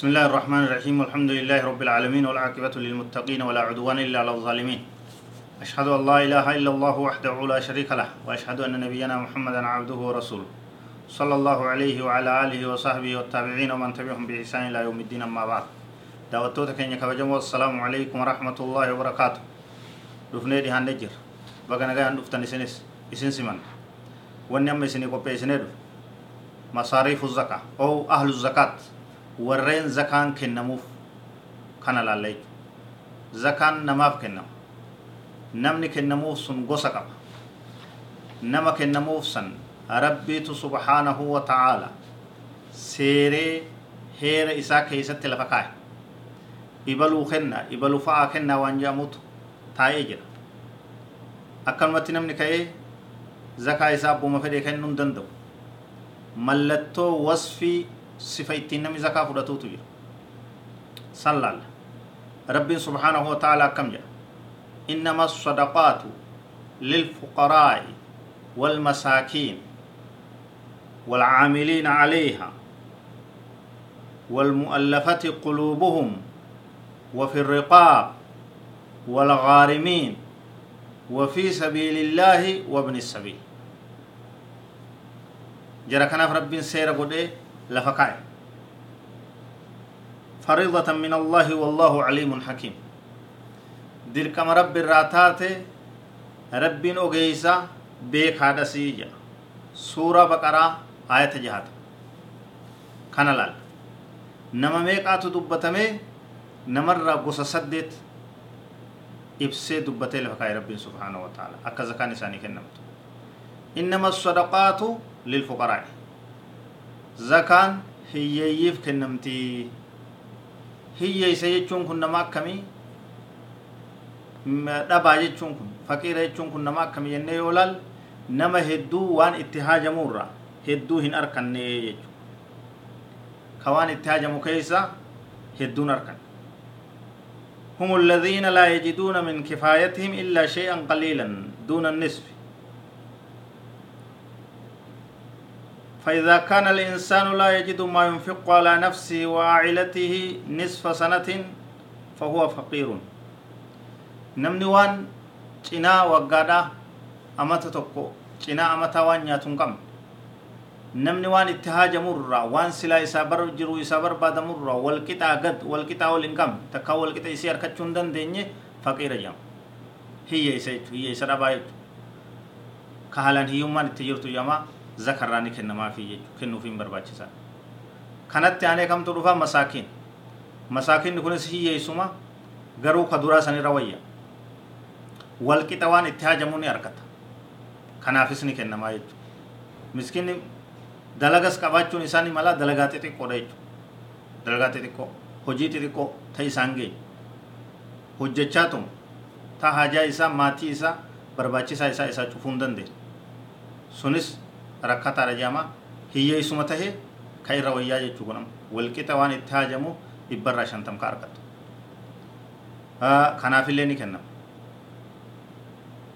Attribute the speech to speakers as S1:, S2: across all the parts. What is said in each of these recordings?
S1: بسم الله الرحمن الرحيم والحمد لله رب العالمين والعاقبة للمتقين ولا عدوان إلا على الظالمين أشهد أن لا إله إلا الله وحده لا شريك له وأشهد أن نبينا محمدا عبده ورسوله صلى الله عليه وعلى آله وصحبه والتابعين ومن تبعهم بإحسان إلى يوم الدين أما بعد دعوتوتا كينيا كبجم والسلام عليكم ورحمة الله وبركاته دفني دي هندجر بغنا غان دفتن سنس إسن سمن ونعم سني قبي سنيدو مصاريف الزكاة أو أهل الزكاة warreen zakaan kennamuuf kana laalla jechuudha zakaan namaaf kennama namni kennamuuf sun gosa qaba nama kennamuuf san rabbiitu subhaanahu wa ta'aala seeree heera isaa keessatti lafa kaa'e ibaluu kenna ibaluu fa'aa kennaa waan jedhamutu taa'ee jira akkanumatti namni ka'ee zakaa isaa abbuma fedhee kennuu hin danda'u mallattoo wasfii sifa ittiin namni zakaa fudhatuutu jira san laalla rabbiin subhaanahu wa ta'ala akkam jedha innama sadaqaatu lilfuqaraa'i والمساكين والعاملين عليها والمؤلفة قلوبهم وفي الرقاب والغارمين وفي سبيل الله وابن السبيل جرى كناف رب سير قد لفكاي فريضة من الله والله عليم حكيم. دركم رب الراتات رب أغيسا بيك هذا سيجا سورة بقرة آية جهات كان لال نما ميقاتو دبتمي نمر قصة سدت إبسي دبتي لفكاي رب سبحانه وتعالى. أكذا كان إساني كنمت إنما الصدقات للفقراء. زكان hiyyeeyyiif kennamti hiyyeeysa jechuun kun nama akkamii dhabaa jechuun kun faqiira jechuun kun nama akkamii jennee yoo laal nama hedduu waan itti haajamuurra hedduu hin arkanne jechuudha ka waan itti haajamu keessa hedduun arkan هم الذين لا يجدون من كفايتهم إلا شيئا قليلا دون النصف فإذا كان الإنسان لا يجد ما ينفق على نفسه وعائلته نصف سنة فهو فقير نمني وان چنا وقادا أمتا تقو چنا أمتا وان ياتون قم نمني وان اتهاج مرة وان سلا إسابر جرو إسابر بعد مرة والكتا قد والكتا والإنكم تكا والكتا إسيار كچون دن ديني فقير جام هي إسيت هي إسرابا كهالان هيومان اتجرتو جماعة zakarraa ni kennamaafii jechuudha kennuufiin barbaachisaa kanatti aanee kamtu dhufa masaakiin masaakiinni kunis hiyyeessuma garuu ka duraa sanirra wayya walqixa waan itti haajamuu ni argata kanaafis ni kennamaa jechuudha miskiinni dalagas qabaachuun isaanii mala dalagaa xixiqqoodha jechuudha dalagaa xixiqqoo hojii xixiqqoo ta isaan geenye hojjechaa tumu ta haajaa isaa maatii isaa barbaachisaa isaa isaa cufuu hin dandeenye sunis rakkataadha jedhama hiyyeessuma tahe ka irra wayyaa jechuu kun walqixa waan itti haajamu dhibbarraa shantam ka argatu kanaafillee ni kennama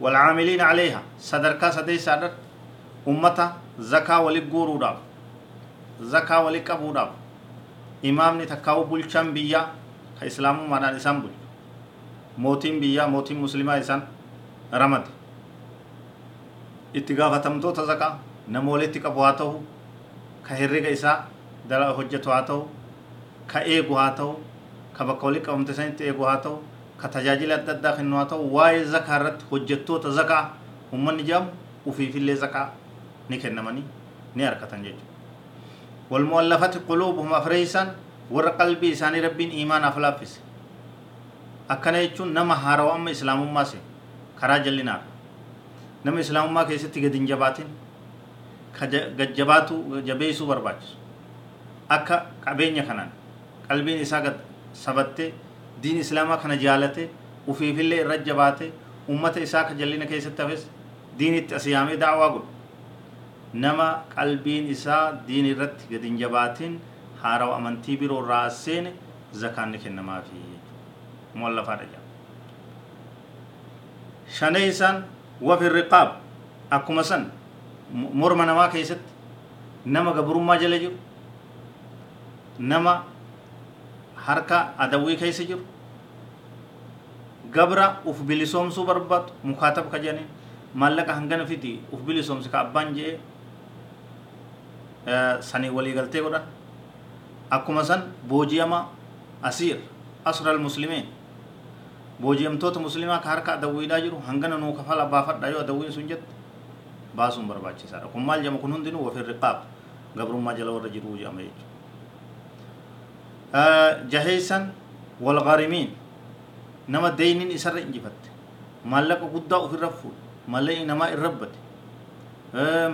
S1: والعاملين عليها صدركا سدي سادر أمتا زكاة ولي غوروداب زكاة ولي قبوداب إمامني تكاو بلشان بيا كإسلام مانا إسان بل موتين بيا موتين مسلمة إسان رمد اتقافتمتو تزكاة nama walitti qabu haa ta'u ka herrega isaa dala hojjetu haa ta'u ka eegu haa ta'u ka bakka walitti qabamte sanitti eegu haa ta'u ka tajaajila adda addaa kennu haa ta'u waa'ee zakaa irratti hojjettoota zakaa ummanni jedhamu ufiifillee zakaa ni kennamanii ni harkatan jechuudha. والمؤلفة قلوبهم أفريسان ور قلبي إساني ربين إيمان أفلافس أكنا يجون نما هارو أما إسلام ما سي كرا جلنا نما إسلام ما كيسة تيجي ka gajjabaatu jabeessuu barbaachisu akka qabeenya kanaan qalbiin isaa gad sabatte diin islaamaa kana jaalate ufiifillee irra jabaate ummata isaa ka jallina keessatti hafes diinitti as daawaa godhu. Nama qalbiin isaa diin irratti gad hin jabaatiin haarawa amantii biroo irraa seene zakaan ni kennamaafii muallafaadha jedhama. Shaneesaan wafi riqaab? Akkuma san morma namaa keessatti nama gabrummaa jala jiru nama harka adawwii keessa jiru gabra uf bilisoomsuu barbaadu mukaatab ka jedhaniin maallaqa hangana fiti uf bilisoomsi ka abbaan je'ee sanii walii galtee godhan akkuma san booji'ama asiir asral muslimeen booji'amtoota muslimaa ka harka adawwiidhaa jiru hangana nuu kafala baafadha yoo adawwiin sun jette baasuun barbaachisaadha kun maal jedhama kun hundinuu wafi riqaab gabrummaa jala warra jiruu jedhama jechuudha jaheessan walgarimiin nama deyniin isarra injifatte maallaqa guddaa ofirra fuudhe mallee namaa irra bade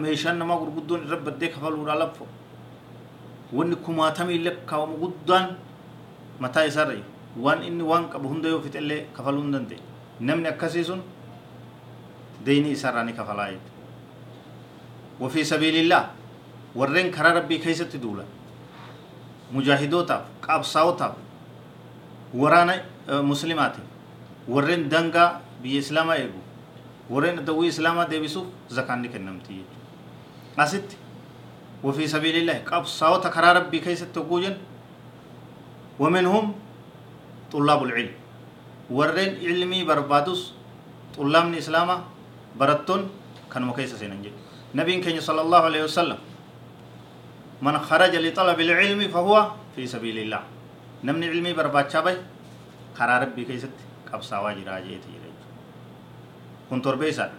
S1: meeshaan namaa gurguddoon irra baddee kafaluudhaa laffo wanni kumaatamii lakkaa'amu guddaan mataa isaarra waan inni waan qabu hunda yoo fixellee kafaluu hin dandeenye namni akkasii sun deyni isarraa ni kafalaa jechuudha وفي سبيل الله. ورين كرا ربي كيسة دولا. مجاهدوتا قابساوتا ورانا مسلمات ورين دنگا بي إسلاما إيغو. ورين دوي إسلاما ديبسو زكان نكنمتي أسيت. وفي سبيل الله قابساوتا كرا ربي كيسة توجن ومنهم طلاب العلم. ورين علمي بربادوس. طلاب الاسلام برتون كانوا كيسة سيننجي. نبي كان صلى الله عليه وسلم. من خرج لطلب العلم فهو في سبيل الله. نمني علمي برباد شابي خرار ربي كيست. قبصا واجي راجي تيري كن تربيسا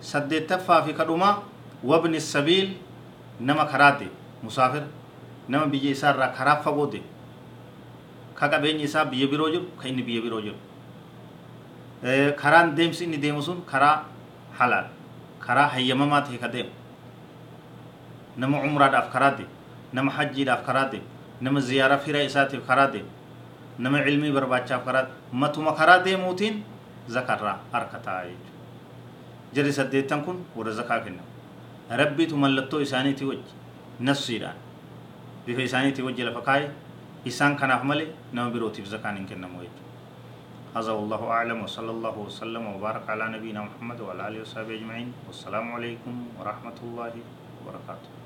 S1: سدت تفا في كدوما. وابن السبيل. نما خراتي مسافر. نما بيجي سار را خراب فغودي كاقبين يسا بيه بيرو جر كاين بيه بيرو جر karaan deemsi inni deemu sun karaa halaal karaa hayyamamaa ta'e ka deemu nama umraadhaaf karaa deemu nama hajjiidhaaf karaa deemu nama ziyaaraa fira isaatiif karaa deemu nama ilmii barbaachaaf karaa matuma karaa deemuutiin zakarraa harka ta'a jechuudha jari saddeettan kun warra zakaa kennamu rabbiitu mallattoo isaaniitii wajji nafsiidhaan bifa isaaniitii wajji lafa kaa'e isaan kanaaf malee nama birootiif zakaan hin kennamu jechuudha هذا والله أعلم وصلى الله وسلم وبارك على نبينا محمد وعلى آله وصحبه أجمعين. والسلام عليكم ورحمة الله وبركاته.